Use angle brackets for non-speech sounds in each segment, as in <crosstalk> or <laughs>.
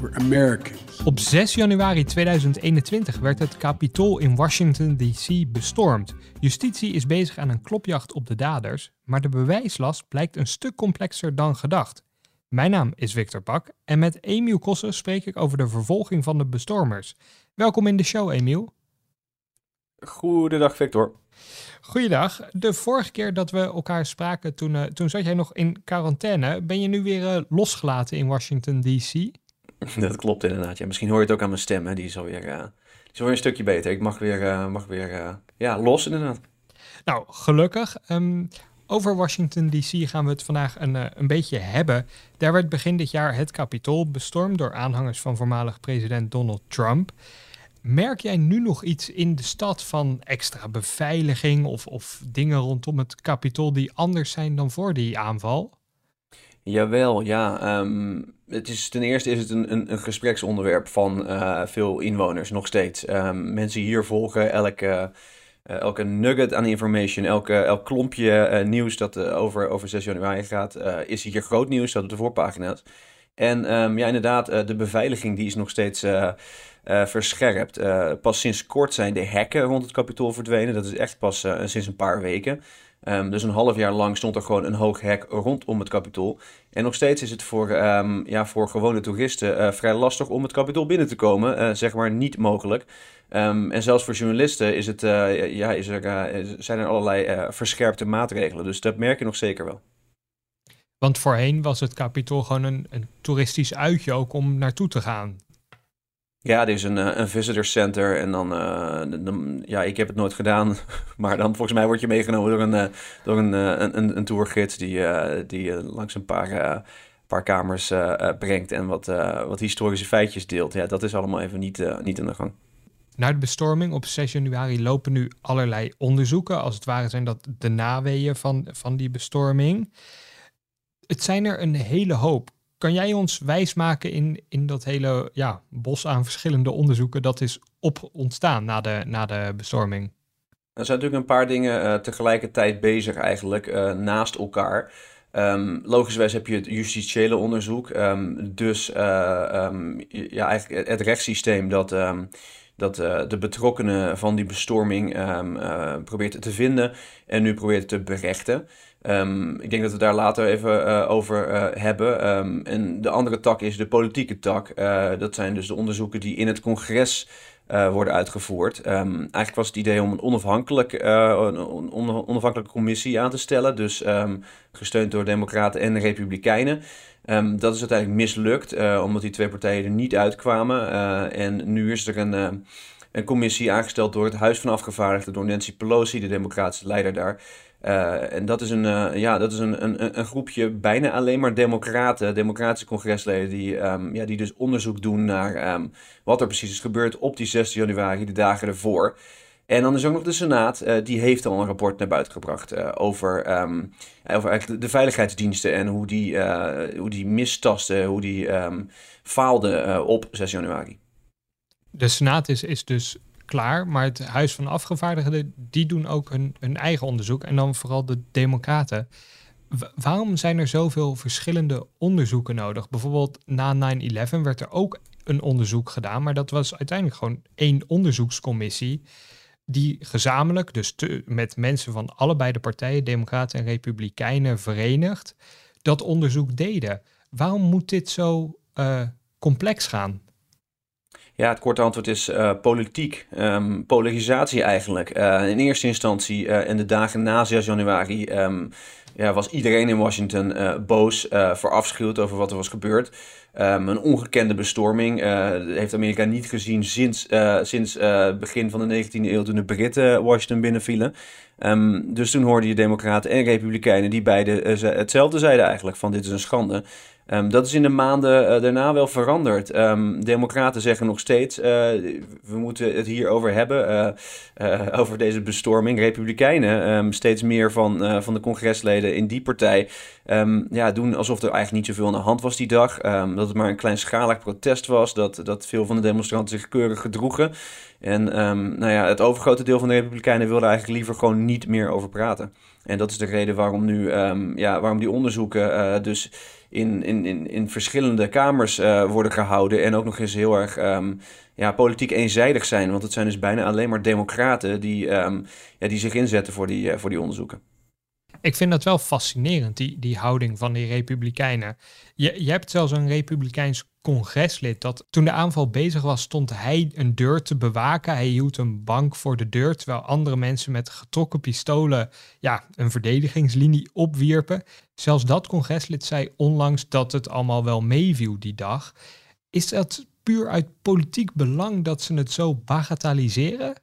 We're Americans. Op 6 januari 2021 werd het Capitool in Washington DC bestormd. Justitie is bezig aan een klopjacht op de daders, maar de bewijslast blijkt een stuk complexer dan gedacht. Mijn naam is Victor Pak en met Emiel Kossen spreek ik over de vervolging van de bestormers. Welkom in de show, Emiel. Goedendag, Victor. Goeiedag. De vorige keer dat we elkaar spraken, toen, uh, toen zat jij nog in quarantaine. Ben je nu weer uh, losgelaten in Washington, D.C.? <laughs> Dat klopt inderdaad. Misschien hoor je het ook aan mijn stem. Hè. Die, is alweer, die is een stukje beter. Ik mag weer, mag weer ja, los inderdaad. Nou, gelukkig. Um, over Washington DC gaan we het vandaag een, een beetje hebben. Daar werd begin dit jaar het Capitool bestormd door aanhangers van voormalig president Donald Trump. Merk jij nu nog iets in de stad van extra beveiliging of, of dingen rondom het Capitool die anders zijn dan voor die aanval? Jawel, ja. Um, het is, ten eerste is het een, een, een gespreksonderwerp van uh, veel inwoners nog steeds. Um, mensen hier volgen elke, uh, elke nugget aan information, elke, elk klompje uh, nieuws dat over, over 6 januari gaat, is hier groot nieuws, dat op de voorpagina's. En um, ja, inderdaad, de beveiliging die is nog steeds verscherpt. Pas sinds kort zijn de hekken rond het kapitool verdwenen. Dat is echt pas sinds een paar weken. Um, dus een half jaar lang stond er gewoon een hoog hek rondom het kapitool. En nog steeds is het voor, um, ja, voor gewone toeristen vrij lastig om het kapitool binnen te komen. zeg maar niet mogelijk. Um, en zelfs voor journalisten is het, ja, is er, zijn er allerlei verscherpte maatregelen. Dus dat merk je nog zeker wel. Want voorheen was het kapitool gewoon een, een toeristisch uitje ook om naartoe te gaan. Ja, er is een, eh, een visitor center en dan, uh, dan, ja, ik heb het nooit gedaan, <laughs> maar dan volgens mij word je meegenomen door een, uh, door een, een, een tourgids die, die langs een paar, paar kamers brengt en wat, wat historische feitjes deelt. Ja, dat is allemaal even niet, niet aan de gang. Na de bestorming op 6 januari lopen nu allerlei onderzoeken. Als het ware zijn dat de naweeën van, van die bestorming. Het zijn er een hele hoop. Kan jij ons wijsmaken in, in dat hele ja, bos aan verschillende onderzoeken dat is op ontstaan na de, na de bestorming? Er zijn natuurlijk een paar dingen uh, tegelijkertijd bezig eigenlijk, uh, naast elkaar. Um, logischerwijs heb je het justitiële onderzoek, um, dus uh, um, ja, eigenlijk het rechtssysteem dat, dat de betrokkenen van die bestorming probeert te vinden en nu probeert te berechten. Um, ik denk dat we daar later even uh, over hebben. Um, en de andere tak is de politieke tak. Dat zijn dus de onderzoeken die in het congres worden uitgevoerd. Um, eigenlijk was het idee om een, onafhankelijk, een onafhankelijke commissie aan te stellen. Dus gesteund door Democraten en Republikeinen. dat is uiteindelijk mislukt, omdat die twee partijen er niet uitkwamen. en nu is er een een commissie aangesteld door het Huis van Afgevaardigden, door Nancy Pelosi, de democratische leider daar. Uh, en dat is, een, uh, ja, dat is een, een, een groepje bijna alleen maar democraten, democratische congresleden, die, um, ja, die dus onderzoek doen naar um, wat er precies is gebeurd op die 16 januari, de dagen ervoor. En dan is ook nog de Senaat, uh, die heeft al een rapport naar buiten gebracht over, um, over eigenlijk de veiligheidsdiensten en hoe die, hoe die mistasten, hoe die faalden op 6 januari. De Senaat is, is dus klaar. Maar het Huis van Afgevaardigden, die doen ook hun, eigen onderzoek. En dan vooral de Democraten. waarom zijn er zoveel verschillende onderzoeken nodig? Bijvoorbeeld na 9-11 werd er ook een onderzoek gedaan. Maar dat was uiteindelijk gewoon één onderzoekscommissie. Die gezamenlijk, dus met mensen van allebei de partijen, Democraten en Republikeinen, verenigd, dat onderzoek deden. Waarom moet dit zo uh, complex gaan? Ja, het korte antwoord is uh, politiek. Um, polarisatie eigenlijk. Uh, in eerste instantie uh, in de dagen na 6 januari um, ja, was iedereen in Washington boos, verafschuwd over wat er was gebeurd. Um, een ongekende bestorming heeft Amerika niet gezien sinds, sinds begin van de 19e eeuw toen de Britten Washington binnenvielen. dus toen hoorden je democraten en republikeinen die beide hetzelfde zeiden eigenlijk, van dit is een schande. Ehm, dat is in de maanden daarna wel veranderd. Um, Democraten zeggen nog steeds: we moeten het hierover hebben, over deze bestorming. Republikeinen, steeds meer van, van de congresleden in die partij, ja, doen alsof er eigenlijk niet zoveel aan de hand was die dag. dat het maar een kleinschalig protest was, dat, dat veel van de demonstranten zich keurig gedroegen. En nou ja, het overgrote deel van de Republikeinen wilde eigenlijk liever gewoon niet meer over praten. En dat is de reden waarom nu, ja, waarom die onderzoeken dus in, in, in, in verschillende kamers uh, worden gehouden. En ook nog eens heel erg um, ja, politiek eenzijdig zijn. Want het zijn dus bijna alleen maar democraten die, ja, die zich inzetten voor die, uh, voor die onderzoeken. Ik vind dat wel fascinerend, die, die houding van die Republikeinen. Je, je hebt zelfs een Republikeins congreslid dat toen de aanval bezig was, stond hij een deur te bewaken. Hij hield een bank voor de deur, terwijl andere mensen met getrokken pistolen ja, een verdedigingslinie opwierpen. Zelfs dat congreslid zei onlangs dat het allemaal wel meeviel die dag. Is dat puur uit politiek belang dat ze het zo bagatelliseren?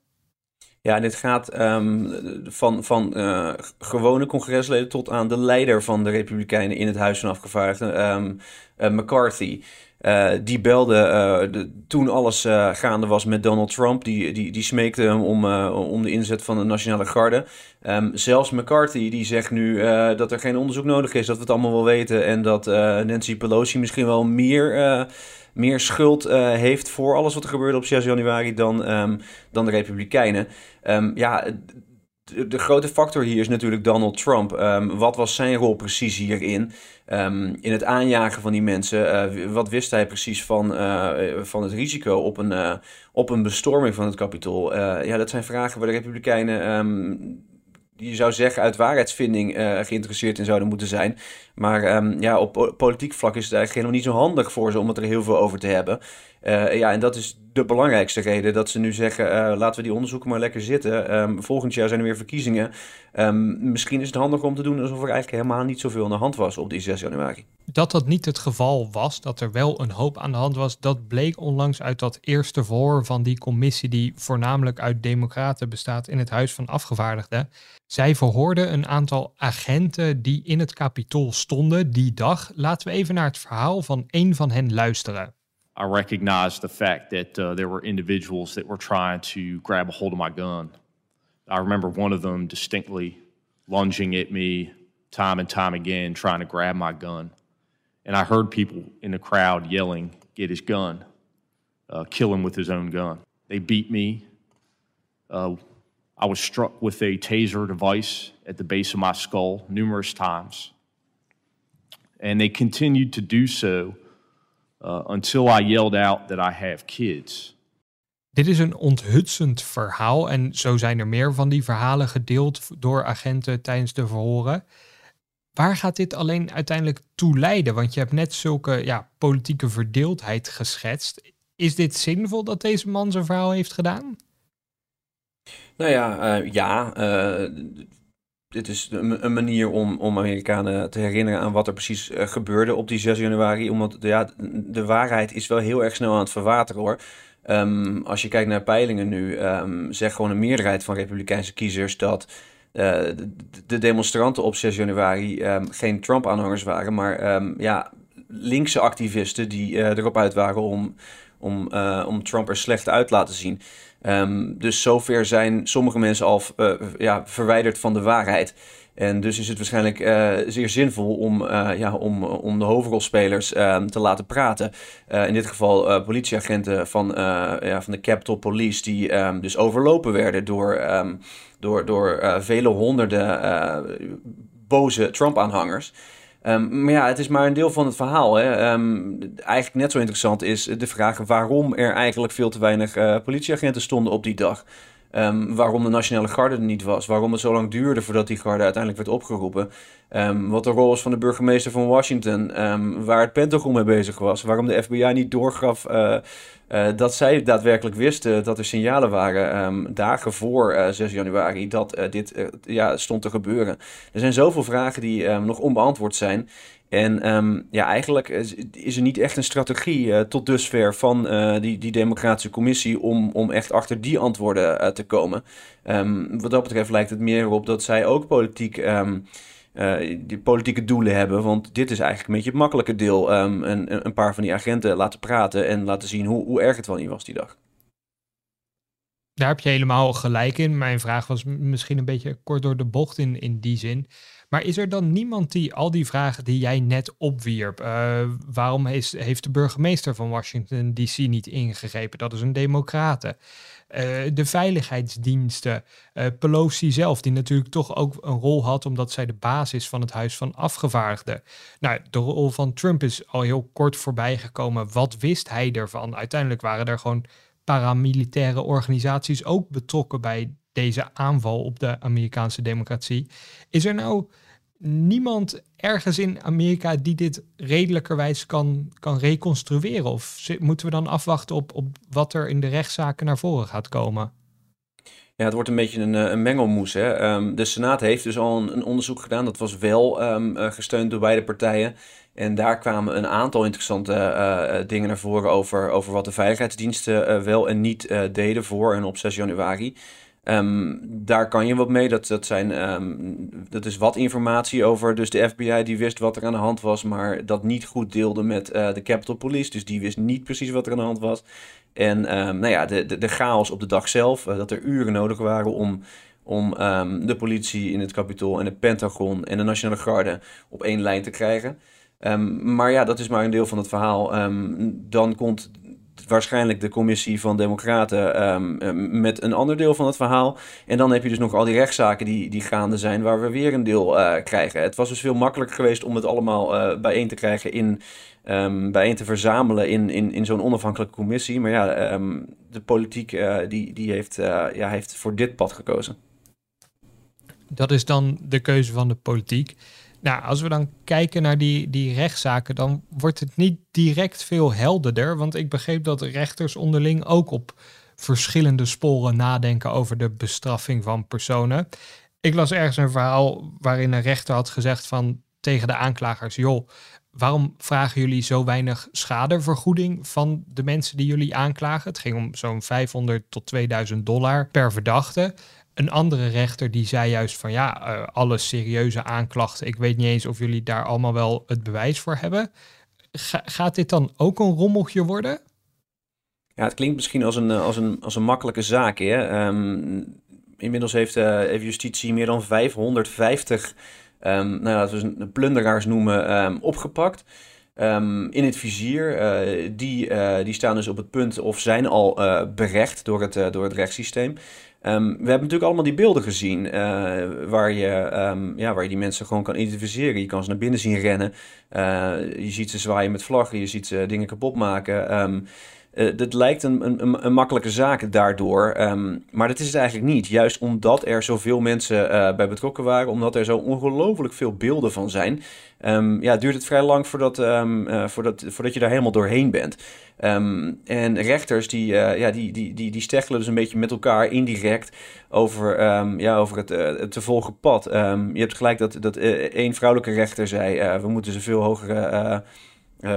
Ja, dit gaat um, van, van uh, gewone congresleden tot aan de leider van de Republikeinen in het Huis van Afgevaardigden, um, uh, McCarthy. Uh, die belde de, toen alles gaande was met Donald Trump. Die, die, die smeekte hem om, om de inzet van de Nationale Garde. Um, zelfs McCarthy die zegt nu dat er geen onderzoek nodig is, dat we het allemaal wel weten. En dat Nancy Pelosi misschien wel meer meer schuld heeft voor alles wat er gebeurde op 6 januari dan, um, dan de Republikeinen. Um, ja, de, grote factor hier is natuurlijk Donald Trump. Um, wat was zijn rol precies hierin? in het aanjagen van die mensen. Uh, wat wist hij precies van, uh, van het risico op een, op een bestorming van het Capitool? ja, dat zijn vragen waar de Republikeinen je zou zeggen uit waarheidsvinding geïnteresseerd in zouden moeten zijn. Maar um, ja, op politiek vlak is het eigenlijk helemaal niet zo handig voor ze om het er heel veel over te hebben. Uh, ja, en dat is de belangrijkste reden dat ze nu zeggen: uh, laten we die onderzoeken maar lekker zitten. Um, volgend jaar zijn er weer verkiezingen. Um, misschien is het handiger om te doen alsof er eigenlijk helemaal niet zoveel aan de hand was op die 6 januari. Dat dat niet het geval was, dat er wel een hoop aan de hand was, dat bleek onlangs uit dat eerste verhoor van die commissie, die voornamelijk uit Democraten bestaat in het Huis van Afgevaardigden. Zij verhoorden een aantal agenten die in het kapitool die dag. Laten we even naar het verhaal van een van hen luisteren. I recognized the fact that uh, there were individuals that were trying to grab a hold of my gun. I remember one of them distinctly lunging at me time and time again, trying to grab my gun. And I heard people in the crowd yelling, Get his gun, uh, kill him with his own gun. They beat me. Uh, I was struck with a taser device at the base of my skull numerous times. And they continued to do so uh, until I yelled out that I have kids. Dit is een onthutsend verhaal en zo zijn er meer van die verhalen gedeeld door agenten tijdens de verhoren. Waar gaat dit alleen uiteindelijk toe leiden? Want je hebt net zulke ja, politieke verdeeldheid geschetst. Is dit zinvol dat deze man zijn verhaal heeft gedaan? Nou ja, uh, ja. Uh, dit is een, manier om, om Amerikanen te herinneren aan wat er precies uh, gebeurde op die 6 januari. Omdat ja, de waarheid is wel heel erg snel aan het verwateren hoor. Um, als je kijkt naar peilingen nu, um, zegt gewoon een meerderheid van Republikeinse kiezers dat uh, de, de, demonstranten op 6 januari um, geen Trump-aanhangers waren, maar ja, linkse activisten die uh, erop uit waren om, om, om Trump er slecht uit te laten zien. Um, dus zover zijn sommige mensen al uh, ja, verwijderd van de waarheid. En dus is het waarschijnlijk uh, zeer zinvol om, uh, ja, om, om de hoofdrolspelers uh, te laten praten. in dit geval politieagenten van, ja, van de Capitol Police, die um, dus overlopen werden door, door, door vele honderden boze Trump-aanhangers. Um, maar ja, het is maar een deel van het verhaal. Hè. Um, eigenlijk net zo interessant is de vraag waarom er eigenlijk veel te weinig uh, politieagenten stonden op die dag. Um, waarom de Nationale Garde er niet was. Waarom het zo lang duurde voordat die garde uiteindelijk werd opgeroepen. wat de rol was van de burgemeester van Washington. waar het Pentagon mee bezig was. Waarom de FBI niet doorgaf uh, uh, dat zij daadwerkelijk wisten dat er signalen waren. dagen voor 6 januari dat dit ja, stond te gebeuren. Er zijn zoveel vragen die nog onbeantwoord zijn. En um, ja, eigenlijk is er niet echt een strategie uh, tot dusver van uh, die, die democratische commissie om, om echt achter die antwoorden uh, te komen. Um, wat dat betreft lijkt het meer op dat zij ook politiek um, die politieke doelen hebben. Want dit is eigenlijk een beetje het makkelijke deel. Een, een paar van die agenten laten praten en laten zien hoe, hoe erg het wel niet was die dag. Daar heb je helemaal gelijk in. Mijn vraag was misschien een beetje kort door de bocht in, in die zin. Maar is er dan niemand die al die vragen die jij net opwierp, uh, waarom heeft, de burgemeester van Washington DC niet ingegrepen? Dat is een democrate. Uh, de veiligheidsdiensten, uh, Pelosi zelf, die natuurlijk toch ook een rol had omdat zij de basis van het Huis van Afgevaardigden. Nou, de rol van Trump is al heel kort voorbij gekomen. Wat wist hij ervan? Uiteindelijk waren er gewoon paramilitaire organisaties ook betrokken bij deze aanval op de Amerikaanse democratie. Is er nou niemand ergens in Amerika die dit redelijkerwijs kan, kan reconstrueren? Of moeten we dan afwachten op, op wat er in de rechtszaken naar voren gaat komen? Ja, het wordt een beetje een, eh, een mengelmoes. Hè? Ehm, de Senaat heeft dus al een, onderzoek gedaan. Dat was wel um, gesteund door beide partijen. En daar kwamen een aantal interessante uh, dingen naar voren over, over wat de veiligheidsdiensten wel en niet deden voor en op 6 januari. Um, daar kan je wat mee. Dat, dat, zijn, um, dat is wat informatie over. Dus de FBI die wist wat er aan de hand was, maar dat niet goed deelde met uh, de Capitol Police. Dus die wist niet precies wat er aan de hand was. En um, nou ja, de, de, chaos op de dag zelf, uh, dat er uren nodig waren om, om de politie in het Capitool en het Pentagon en de Nationale Garde op één lijn te krijgen. maar ja, dat is maar een deel van het verhaal. dan komt waarschijnlijk de commissie van Democraten um, met een ander deel van het verhaal. En dan heb je dus nog al die rechtszaken die, die gaande zijn, waar we weer een deel uh, krijgen. Het was dus veel makkelijker geweest om het allemaal uh, bijeen te krijgen in. Um, bijeen te verzamelen in, in, in zo'n onafhankelijke commissie. Maar ja, de politiek uh, die, die heeft, ja, heeft voor dit pad gekozen. Dat is dan de keuze van de politiek. Nou, als we dan kijken naar die, die rechtszaken, dan wordt het niet direct veel helderder. Want ik begreep dat rechters onderling ook op verschillende sporen nadenken over de bestraffing van personen. Ik las ergens een verhaal waarin een rechter had gezegd van tegen de aanklagers: joh, waarom vragen jullie zo weinig schadevergoeding van de mensen die jullie aanklagen? Het ging om zo'n 500 tot 2000 dollar per verdachte. Een andere rechter die zei juist van ja, uh, alle serieuze aanklachten. Ik weet niet eens of jullie daar allemaal wel het bewijs voor hebben. gaat dit dan ook een rommeltje worden? Ja, het klinkt misschien als een, als een, als een makkelijke zaak. Hè? Um, inmiddels heeft, uh, heeft justitie meer dan 550 um, nou, laten we plunderaars noemen, um, opgepakt. In het vizier. Die, die staan dus op het punt of zijn al berecht door het, door het rechtssysteem. Um, we hebben natuurlijk allemaal die beelden gezien uh, waar, je, um, ja, waar je die mensen gewoon kan identificeren. Je kan ze naar binnen zien rennen. Uh, je ziet ze zwaaien met vlaggen, je ziet ze dingen kapot maken. Um, uh, dat lijkt een, een, een, makkelijke zaak daardoor. Um, maar dat is het eigenlijk niet. Juist omdat er zoveel mensen uh, bij betrokken waren, omdat er zo ongelooflijk veel beelden van zijn, um, ja, duurt het vrij lang voordat, um, uh, voordat, voordat je daar helemaal doorheen bent. en rechters die, ja, die, die, die, die steggelen dus een beetje met elkaar indirect over, ja, over het, het te volgen pad. je hebt gelijk dat, dat één vrouwelijke rechter zei: we moeten ze veel hogere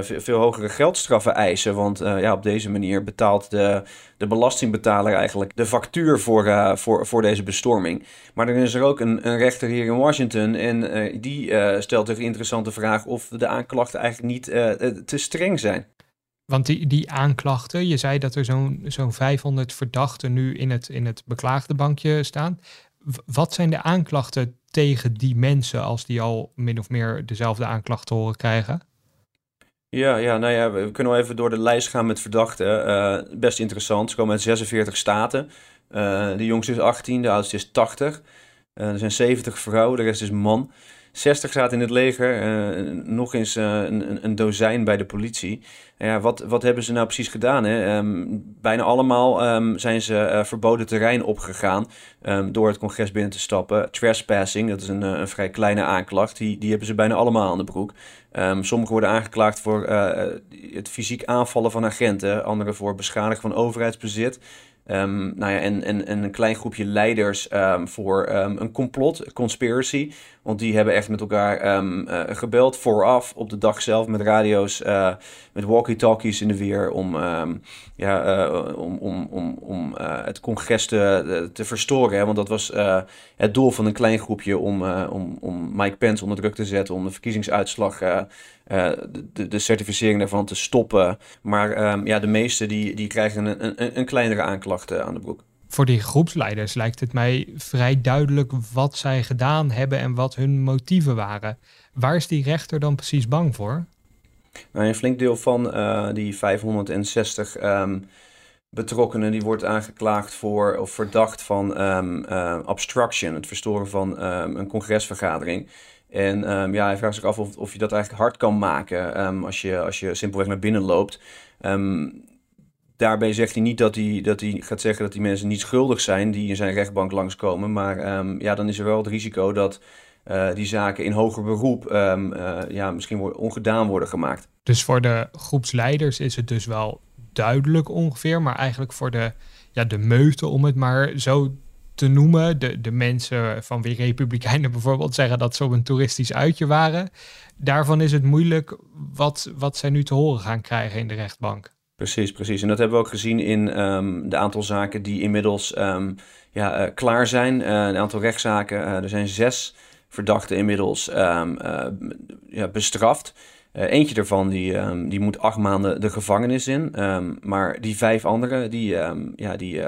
veel hogere geldstraffen eisen. Want uh, ja, op deze manier betaalt de, de belastingbetaler eigenlijk de factuur voor, uh, voor, voor deze bestorming. Maar dan is er ook een, een rechter hier in Washington en die stelt de interessante vraag of de aanklachten eigenlijk niet te streng zijn. Want die, die aanklachten, je zei dat er zo'n zo'n 500 verdachten nu in het, in het beklaagde bankje staan. wat zijn de aanklachten tegen die mensen als die al min of meer dezelfde aanklachten horen krijgen? Ja, ja, nou ja, we kunnen wel even door de lijst gaan met verdachten. Uh, best interessant. Ze komen uit 46 staten. Uh, de jongste is 18, de oudste is 80. Uh, eh, er zijn 70 vrouwen, de rest is man. 60 zaten in het leger, uh, nog eens uh, een, een, dozijn bij de politie. Ja, wat, wat hebben ze nou precies gedaan? Hè? Um, bijna allemaal um, zijn ze uh, verboden terrein opgegaan um, door het congres binnen te stappen. Trespassing, dat is een, een vrij kleine aanklacht, die, die hebben ze bijna allemaal aan de broek. Sommigen worden aangeklaagd voor het fysiek aanvallen van agenten, anderen voor beschadigen van overheidsbezit. Um, nou ja, en, en, en, een klein groepje leiders voor een complot, conspiracy. Want die hebben echt met elkaar uh, gebeld vooraf op de dag zelf met radio's, uh, met walkie-talkies in de weer om, ja, uh, om, om, om, om het congres te, te verstoren. Want dat was het doel van een klein groepje om, om, om Mike Pence onder druk te zetten, om de verkiezingsuitslag de, de, certificering daarvan te stoppen. Maar um, ja, de meeste die, die krijgen een, een, een kleinere aanklacht aan de broek. Voor die groepsleiders lijkt het mij vrij duidelijk wat zij gedaan hebben en wat hun motieven waren. Waar is die rechter dan precies bang voor? Nou, een flink deel van uh, die 560 um, ehm, betrokkenen die wordt aangeklaagd voor of verdacht van um, uh, obstruction, het verstoren van een congresvergadering. En ja, hij vraagt zich af of, of je dat eigenlijk hard kan maken als, je, als je simpelweg naar binnen loopt. Daarbij zegt hij niet dat hij, dat hij gaat zeggen dat die mensen niet schuldig zijn die in zijn rechtbank langskomen. Maar ja, dan is er wel het risico dat uh, die zaken in hoger beroep uh, ja, misschien ongedaan worden gemaakt. Dus voor de groepsleiders is het dus wel duidelijk ongeveer, maar eigenlijk voor de, ja, de meute, om het maar zo te noemen. De, de mensen van wie Republikeinen <laughs> bijvoorbeeld zeggen dat ze op een toeristisch uitje waren. Daarvan is het moeilijk wat, wat zij nu te horen gaan krijgen in de rechtbank. Precies, precies. En dat hebben we ook gezien in um, de aantal zaken die inmiddels um, ja, uh, klaar zijn. Uh, een aantal rechtszaken. Uh, er zijn zes verdachten inmiddels um, ja, bestraft. eentje daarvan die, die moet acht maanden de gevangenis in. maar die vijf anderen, die, ja, die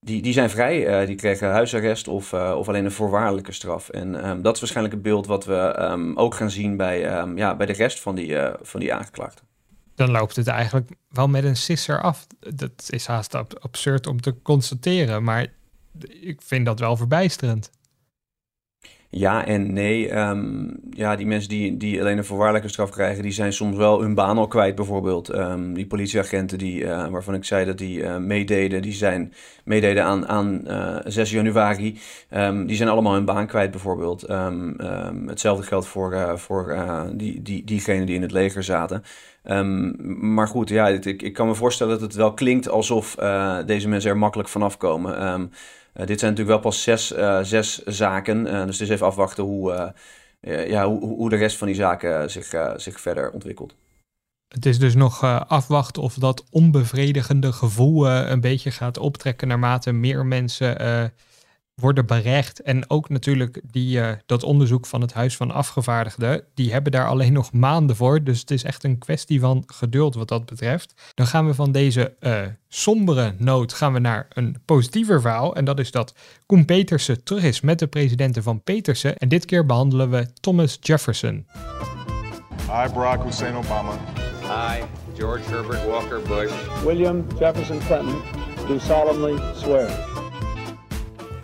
die, die zijn vrij. Die kregen huisarrest of, of alleen een voorwaardelijke straf. En dat is waarschijnlijk het beeld wat we ook gaan zien bij, ja, bij de rest van die, van die aangeklaagden. Dan loopt het eigenlijk wel met een sisser af. Dat is haast absurd om te constateren, maar ik vind dat wel verbijsterend. Ja en nee. Um, ja, die mensen die, die alleen een voorwaardelijke straf krijgen, die zijn soms wel hun baan al kwijt, bijvoorbeeld. Um, die politieagenten die, uh, waarvan ik zei dat die uh, meededen, die zijn meededen aan, aan uh, eh, 6 januari. Um, die zijn allemaal hun baan kwijt, bijvoorbeeld. hetzelfde geldt voor, voor die, die, diegenen die in het leger zaten. Maar goed, ja, ik, ik kan me voorstellen dat het wel klinkt alsof deze mensen er makkelijk vanaf komen. Eh, dit zijn natuurlijk wel pas zes, eh, zaken. Eh, dus het is even afwachten hoe, ja, hoe, hoe de rest van die zaken zich, zich verder ontwikkelt. Het is dus nog afwachten of dat onbevredigende gevoel een beetje gaat optrekken naarmate meer mensen worden berecht. En ook natuurlijk die, uh, dat onderzoek van het Huis van Afgevaardigden, die hebben daar alleen nog maanden voor. Dus het is echt een kwestie van geduld wat dat betreft. Dan gaan we van deze uh, sombere noot gaan we naar een positiever verhaal. En dat is dat Koen Petersen terug is met de presidenten van Petersen. En dit keer behandelen we Thomas Jefferson. Hi Barack Hussein Obama. Hi George Herbert Walker Bush. William Jefferson Clinton do solemnly swear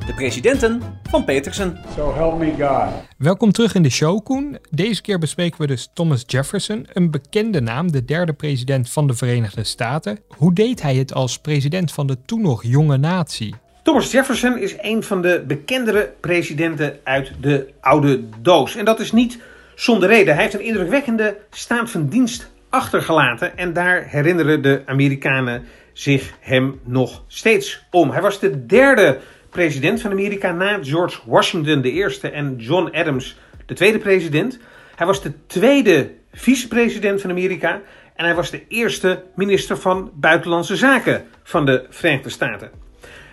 de presidenten van Petersen. So help me God. Welkom terug in de show, Koen. Deze keer bespreken we dus Thomas Jefferson, een bekende naam, de derde president van de Verenigde Staten. Hoe deed hij het als president van de toen nog jonge natie? Thomas Jefferson is een van de bekendere presidenten uit de oude doos. En dat is niet zonder reden. Hij heeft een indrukwekkende staat van dienst achtergelaten. En daar herinneren de Amerikanen zich hem nog steeds om. Hij was de derde president van Amerika na George Washington de eerste en John Adams de tweede president. Hij was de tweede vicepresident van Amerika en hij was de eerste minister van Buitenlandse Zaken van de Verenigde Staten.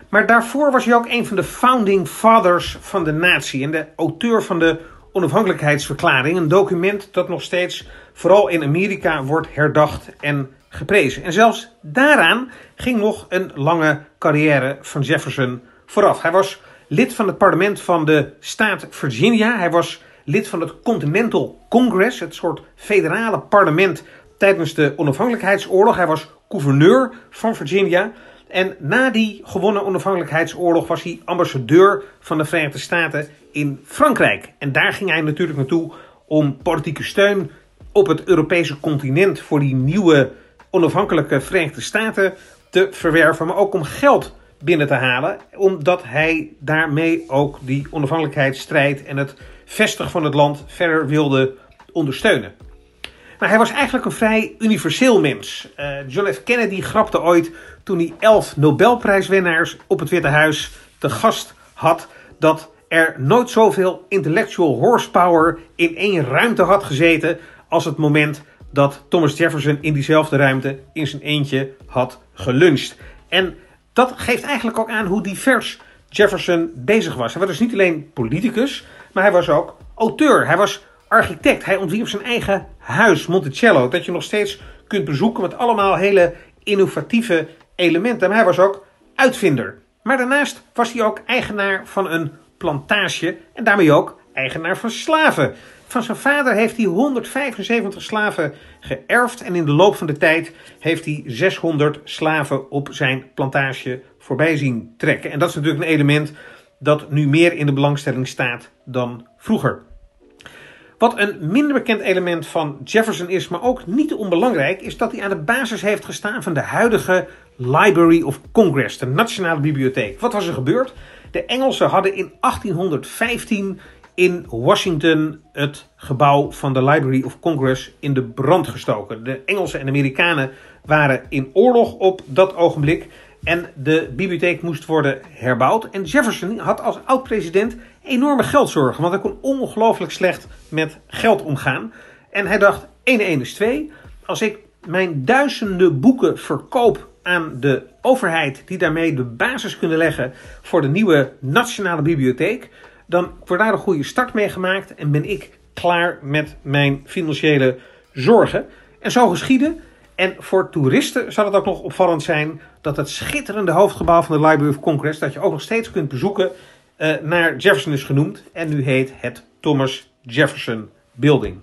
Maar daarvoor was hij ook een van de founding fathers van de natie en de auteur van de onafhankelijkheidsverklaring. Een document dat nog steeds vooral in Amerika wordt herdacht en geprezen. En zelfs daaraan ging nog een lange carrière van Jefferson vooraf. Hij was lid van het parlement van de staat Virginia. Hij was lid van het Continental Congress, het soort federale parlement tijdens de onafhankelijkheidsoorlog. Hij was gouverneur van Virginia. En na die gewonnen onafhankelijkheidsoorlog was hij ambassadeur van de Verenigde Staten in Frankrijk. En daar ging hij natuurlijk naartoe om politieke steun op het Europese continent voor die nieuwe onafhankelijke Verenigde Staten te verwerven, maar ook om geld binnen te halen. Omdat hij daarmee ook die onafhankelijkheidsstrijd en het vestigen van het land verder wilde ondersteunen. Maar hij was eigenlijk een vrij universeel mens. Uh, John F. Kennedy grapte ooit toen hij elf Nobelprijswinnaars op het Witte Huis te gast had dat er nooit zoveel intellectual horsepower in één ruimte had gezeten als het moment dat Thomas Jefferson in diezelfde ruimte in zijn eentje had geluncht. En dat geeft eigenlijk ook aan hoe divers Jefferson bezig was. Hij was dus niet alleen politicus, maar hij was ook auteur. Hij was architect. Hij ontwierp zijn eigen huis, Monticello, dat je nog steeds kunt bezoeken met allemaal hele innovatieve elementen. Maar hij was ook uitvinder. Maar daarnaast was hij ook eigenaar van een plantage en daarmee ook eigenaar van slaven. Van zijn vader heeft hij 175 slaven geërfd en in de loop van de tijd heeft hij 600 slaven op zijn plantage voorbij zien trekken. En dat is natuurlijk een element dat nu meer in de belangstelling staat dan vroeger. Wat een minder bekend element van Jefferson is, maar ook niet onbelangrijk, is dat hij aan de basis heeft gestaan van de huidige Library of Congress, de Nationale Bibliotheek. Wat was er gebeurd? De Engelsen hadden in 1815 in Washington het gebouw van de Library of Congress in de brand gestoken. De Engelsen en Amerikanen waren in oorlog op dat ogenblik en de bibliotheek moest worden herbouwd. En Jefferson had als oud-president enorme geldzorgen, want hij kon ongelooflijk slecht met geld omgaan. En hij dacht, 1 1 is 2. Als ik mijn duizenden boeken verkoop aan de overheid, die daarmee de basis kunnen leggen voor de nieuwe nationale bibliotheek, dan wordt daar een goede start mee gemaakt en ben ik klaar met mijn financiële zorgen. En zo geschieden. En voor toeristen zal het ook nog opvallend zijn dat het schitterende hoofdgebouw van de Library of Congress, dat je ook nog steeds kunt bezoeken, uh, naar Jefferson is genoemd. En nu heet het Thomas Jefferson Building.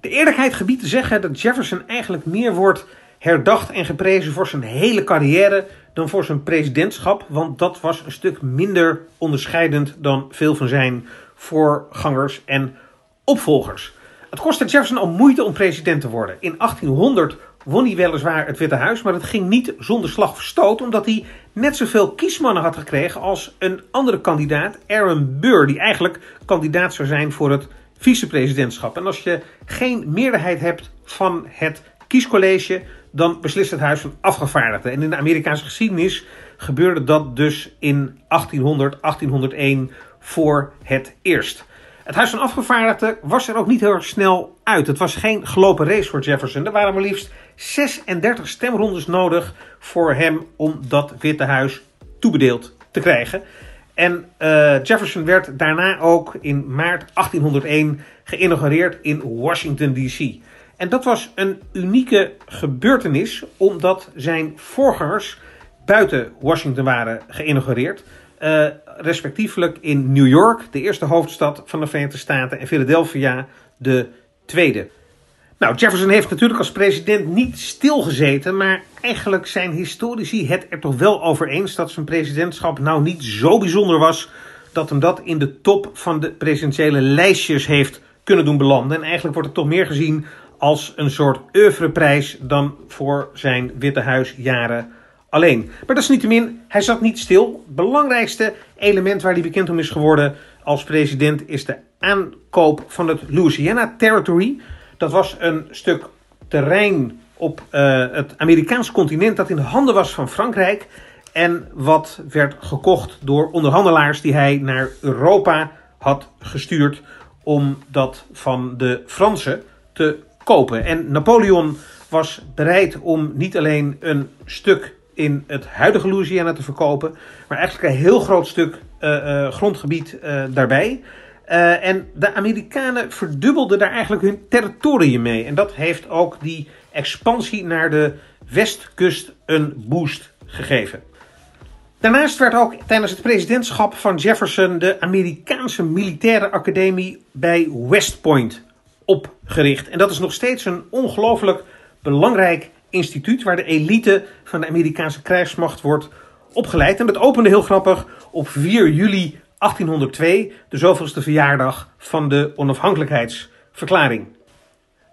De eerlijkheid gebiedt te zeggen dat Jefferson eigenlijk meer wordt herdacht en geprezen voor zijn hele carrière dan voor zijn presidentschap, want dat was een stuk minder onderscheidend dan veel van zijn voorgangers en opvolgers. Het kostte Jefferson al moeite om president te worden. In 1800 won hij weliswaar het Witte Huis, maar het ging niet zonder slag of stoot, omdat hij net zoveel kiesmannen had gekregen als een andere kandidaat, Aaron Burr, die eigenlijk kandidaat zou zijn voor het vicepresidentschap. En als je geen meerderheid hebt van het kiescollege, dan beslist het Huis van Afgevaardigden. En in de Amerikaanse geschiedenis gebeurde dat dus in 1800, 1801 voor het eerst. Het Huis van Afgevaardigden was er ook niet heel snel uit. Het was geen gelopen race voor Jefferson. Er waren maar liefst 36 stemrondes nodig voor hem om dat Witte Huis toebedeeld te krijgen. En uh, Jefferson werd daarna ook in maart 1801 geïnaugureerd in Washington DC. En dat was een unieke gebeurtenis, omdat zijn voorgangers buiten Washington waren geïnaugureerd. Uh, respectievelijk in New York, de eerste hoofdstad van de Verenigde Staten, en Philadelphia, de tweede. Nou, Jefferson heeft natuurlijk als president niet stilgezeten, maar eigenlijk zijn historici het er toch wel over eens dat zijn presidentschap nou niet zo bijzonder was dat hem dat in de top van de presidentiële lijstjes heeft kunnen doen belanden. En eigenlijk wordt het toch meer gezien als een soort oeuvreprijs dan voor zijn Witte Huis jaren alleen. Maar dat is niettemin, hij zat niet stil. Het belangrijkste element waar hij bekend om is geworden als president is de aankoop van het Louisiana Territory. Dat was een stuk terrein op uh, het Amerikaanse continent dat in de handen was van Frankrijk. En wat werd gekocht door onderhandelaars die hij naar Europa had gestuurd om dat van de Fransen te kopen. En Napoleon was bereid om niet alleen een stuk in het huidige Louisiana te verkopen, maar eigenlijk een heel groot stuk uh, uh, grondgebied uh, daarbij. en de Amerikanen verdubbelden daar eigenlijk hun territorium mee. En dat heeft ook die expansie naar de westkust een boost gegeven. Daarnaast werd ook tijdens het presidentschap van Jefferson de Amerikaanse militaire academie bij West Point opgericht. En dat is nog steeds een ongelooflijk belangrijk instituut waar de elite van de Amerikaanse krijgsmacht wordt opgeleid. En dat opende heel grappig op 4 juli 1802, de zoveelste verjaardag van de onafhankelijkheidsverklaring.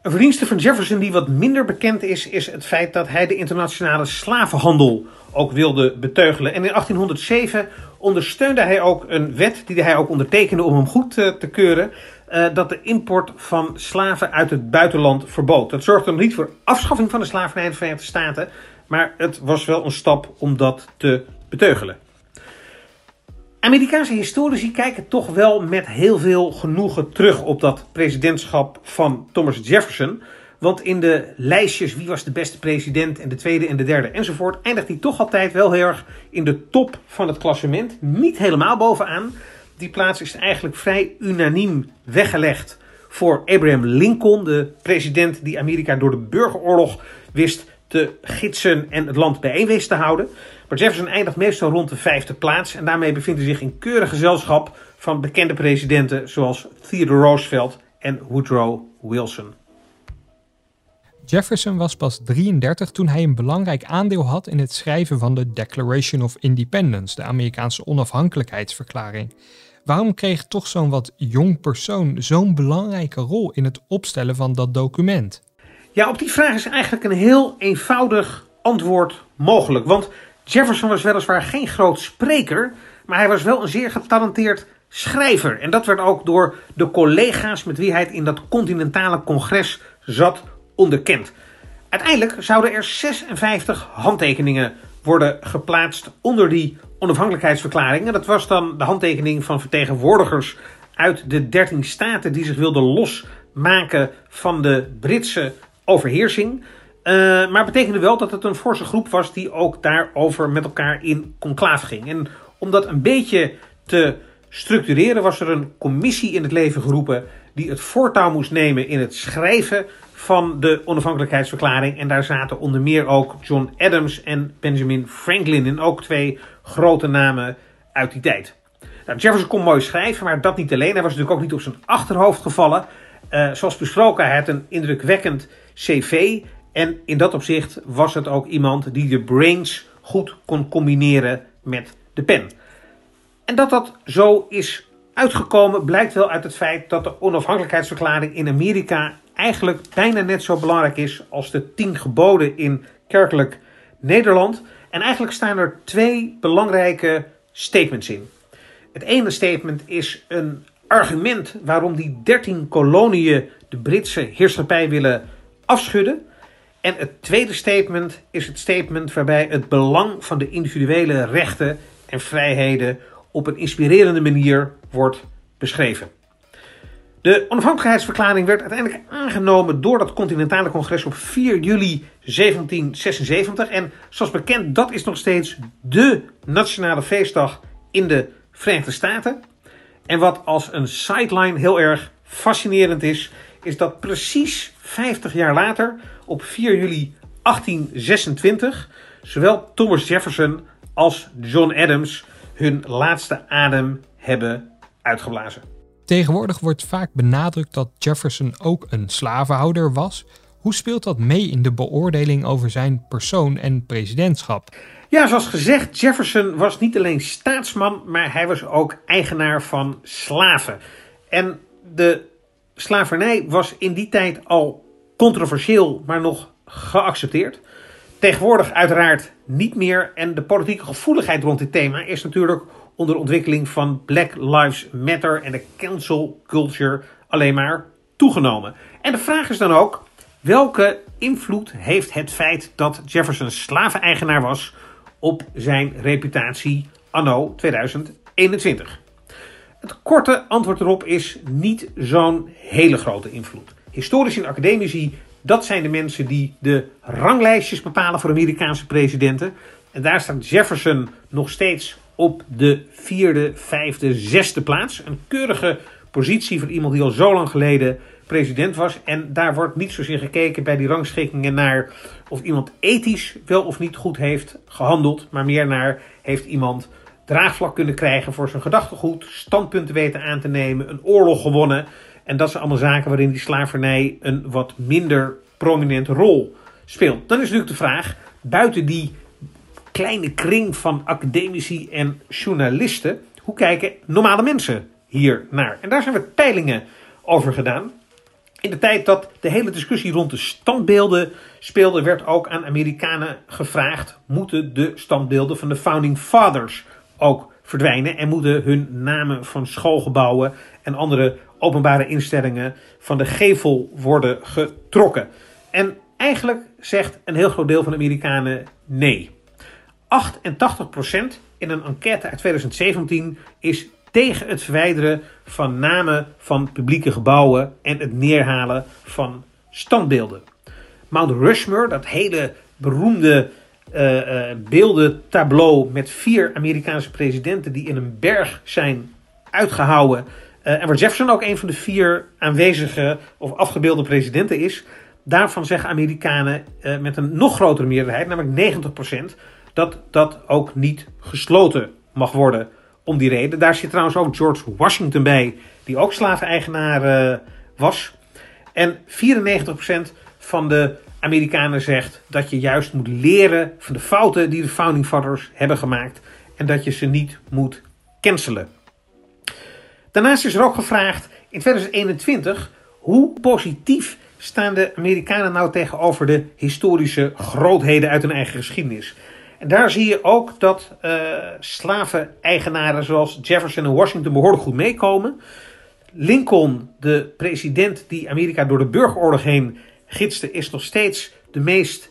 Een verdienste van Jefferson die wat minder bekend is, is het feit dat hij de internationale slavenhandel ook wilde beteugelen. En in 1807 ondersteunde hij ook een wet die hij ook ondertekende om hem goed te, te keuren. Uh, dat de import van slaven uit het buitenland verbood. Dat zorgde nog niet voor afschaffing van de slavernij in de Verenigde Staten, maar het was wel een stap om dat te beteugelen. Amerikaanse historici kijken toch wel met heel veel genoegen terug op dat presidentschap van Thomas Jefferson. Want in de lijstjes wie was de beste president en de tweede en de derde enzovoort eindigt hij toch altijd wel heel erg in de top van het klassement. Niet helemaal bovenaan. Die plaats is eigenlijk vrij unaniem weggelegd voor Abraham Lincoln, de president die Amerika door de burgeroorlog wist te gidsen en het land bijeen wist te houden. Maar Jefferson eindigt meestal rond de vijfde plaats en daarmee bevindt hij zich in keurig gezelschap van bekende presidenten zoals Theodore Roosevelt en Woodrow Wilson. Jefferson was pas 33 toen hij een belangrijk aandeel had in het schrijven van de Declaration of Independence, de Amerikaanse onafhankelijkheidsverklaring. Waarom kreeg toch zo'n wat jong persoon zo'n belangrijke rol in het opstellen van dat document? Ja, op die vraag is eigenlijk een heel eenvoudig antwoord mogelijk. Want Jefferson was weliswaar geen groot spreker, maar hij was wel een zeer getalenteerd schrijver. En dat werd ook door de collega's met wie hij in dat continentale congres zat onderkend. Uiteindelijk zouden er 56 handtekeningen worden geplaatst onder die onafhankelijkheidsverklaring. En dat was dan de handtekening van vertegenwoordigers uit de 13 staten die zich wilden losmaken van de Britse overheersing. Uh, maar betekende wel dat het een forse groep was die ook daarover met elkaar in conclave ging. En om dat een beetje te structureren was er een commissie in het leven geroepen die het voortouw moest nemen in het schrijven van de onafhankelijkheidsverklaring. En daar zaten onder meer ook John Adams en Benjamin Franklin in, ook twee grote namen uit die tijd. Nou, Jefferson kon mooi schrijven, maar dat niet alleen. Hij was natuurlijk ook niet op zijn achterhoofd gevallen. Uh, zoals besproken, hij had een indrukwekkend cv. En in dat opzicht was het ook iemand die de brains goed kon combineren met de pen. En dat dat zo is uitgekomen blijkt wel uit het feit dat de onafhankelijkheidsverklaring in Amerika eigenlijk bijna net zo belangrijk is als de tien geboden in kerkelijk Nederland. En eigenlijk staan er twee belangrijke statements in. Het ene statement is een argument waarom die dertien koloniën de Britse heerschappij willen afschudden. En het tweede statement is het statement waarbij het belang van de individuele rechten en vrijheden op een inspirerende manier wordt beschreven. De onafhankelijkheidsverklaring werd uiteindelijk aangenomen door dat continentale congres op 4 juli 1776. En zoals bekend, dat is nog steeds de nationale feestdag in de Verenigde Staten. En wat als een sideline heel erg fascinerend is, is dat precies 50 jaar later, op 4 juli 1826, zowel Thomas Jefferson als John Adams hun laatste adem hebben uitgeblazen. Tegenwoordig wordt vaak benadrukt dat Jefferson ook een slavenhouder was. Hoe speelt dat mee in de beoordeling over zijn persoon en presidentschap? Ja, zoals gezegd, Jefferson was niet alleen staatsman, maar hij was ook eigenaar van slaven. En de slavernij was in die tijd al controversieel, maar nog geaccepteerd. Tegenwoordig uiteraard niet meer. En de politieke gevoeligheid rond dit thema is natuurlijk onder ontwikkeling van Black Lives Matter en de cancel culture alleen maar toegenomen. En de vraag is dan ook: welke invloed heeft het feit dat Jefferson slaveneigenaar was op zijn reputatie anno 2021? Het korte antwoord erop is niet zo'n hele grote invloed. Historici en academici, dat zijn de mensen die de ranglijstjes bepalen voor Amerikaanse presidenten. En daar staat Jefferson nog steeds op de vierde, vijfde, zesde plaats. Een keurige positie voor iemand die al zo lang geleden president was. En daar wordt niet zozeer gekeken bij die rangschikkingen naar of iemand ethisch wel of niet goed heeft gehandeld, maar meer naar heeft iemand draagvlak kunnen krijgen voor zijn gedachtegoed, standpunten weten aan te nemen, een oorlog gewonnen. En dat zijn allemaal zaken waarin die slavernij een wat minder prominente rol speelt. Dan is natuurlijk de vraag, buiten die kleine kring van academici en journalisten. Hoe kijken normale mensen hier naar? En daar zijn we peilingen over gedaan. In de tijd dat de hele discussie rond de standbeelden speelde, werd ook aan Amerikanen gevraagd: moeten de standbeelden van de Founding Fathers ook verdwijnen en moeten hun namen van schoolgebouwen en andere openbare instellingen van de gevel worden getrokken? En eigenlijk zegt een heel groot deel van de Amerikanen nee. 88% in een enquête uit 2017 is tegen het verwijderen van namen van publieke gebouwen en het neerhalen van standbeelden. Mount Rushmore, dat hele beroemde uh, uh, beeldentableau met vier Amerikaanse presidenten die in een berg zijn uitgehouwen. Uh, en waar Jefferson ook een van de vier aanwezige of afgebeelde presidenten is. Daarvan zeggen Amerikanen met een nog grotere meerderheid, namelijk 90%, dat dat ook niet gesloten mag worden om die reden. Daar zit trouwens ook George Washington bij, die ook slaveneigenaar was. En 94% van de Amerikanen zegt dat je juist moet leren van de fouten die de Founding Fathers hebben gemaakt en dat je ze niet moet cancelen. Daarnaast is er ook gevraagd in 2021 hoe positief staan de Amerikanen nou tegenover de historische grootheden uit hun eigen geschiedenis. En daar zie je ook dat uh, slaven-eigenaren zoals Jefferson en Washington behoorlijk goed meekomen. Lincoln, de president die Amerika door de burgeroorlog heen gidste, is nog steeds de meest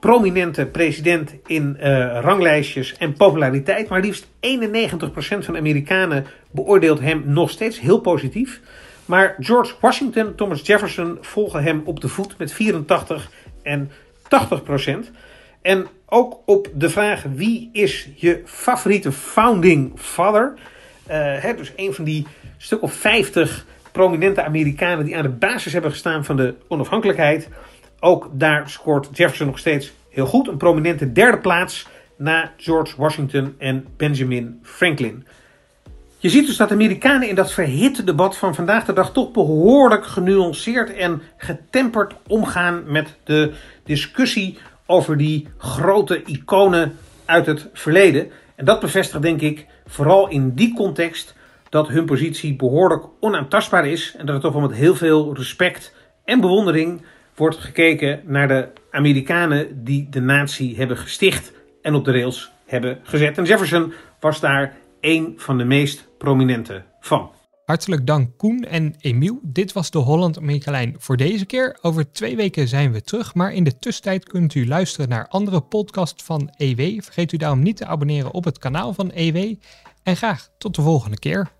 prominente president in uh, ranglijstjes en populariteit. Maar liefst 91% van Amerikanen beoordeelt hem nog steeds heel positief. Maar George Washington, Thomas Jefferson volgen hem op de voet met 84 en 80%. En ook op de vraag wie is je favoriete founding father? Uh, hè, dus een van die stuk of 50 prominente Amerikanen die aan de basis hebben gestaan van de onafhankelijkheid. Ook daar scoort Jefferson nog steeds heel goed. Een prominente derde plaats na George Washington en Benjamin Franklin. Je ziet dus dat Amerikanen in dat verhitte debat van vandaag de dag toch behoorlijk genuanceerd en getemperd omgaan met de discussie over die grote iconen uit het verleden. En dat bevestigt denk ik vooral in die context dat hun positie behoorlijk onaantastbaar is en dat er toch wel met heel veel respect en bewondering wordt gekeken naar de Amerikanen die de natie hebben gesticht en op de rails hebben gezet. En Jefferson was daar een van de meest prominente van. Hartelijk dank Koen en Emiel. Dit was de Holland Amerika voor deze keer. Over twee weken zijn we terug, maar in de tussentijd kunt u luisteren naar andere podcasts van EW. Vergeet u daarom niet te abonneren op het kanaal van EW. En graag tot de volgende keer.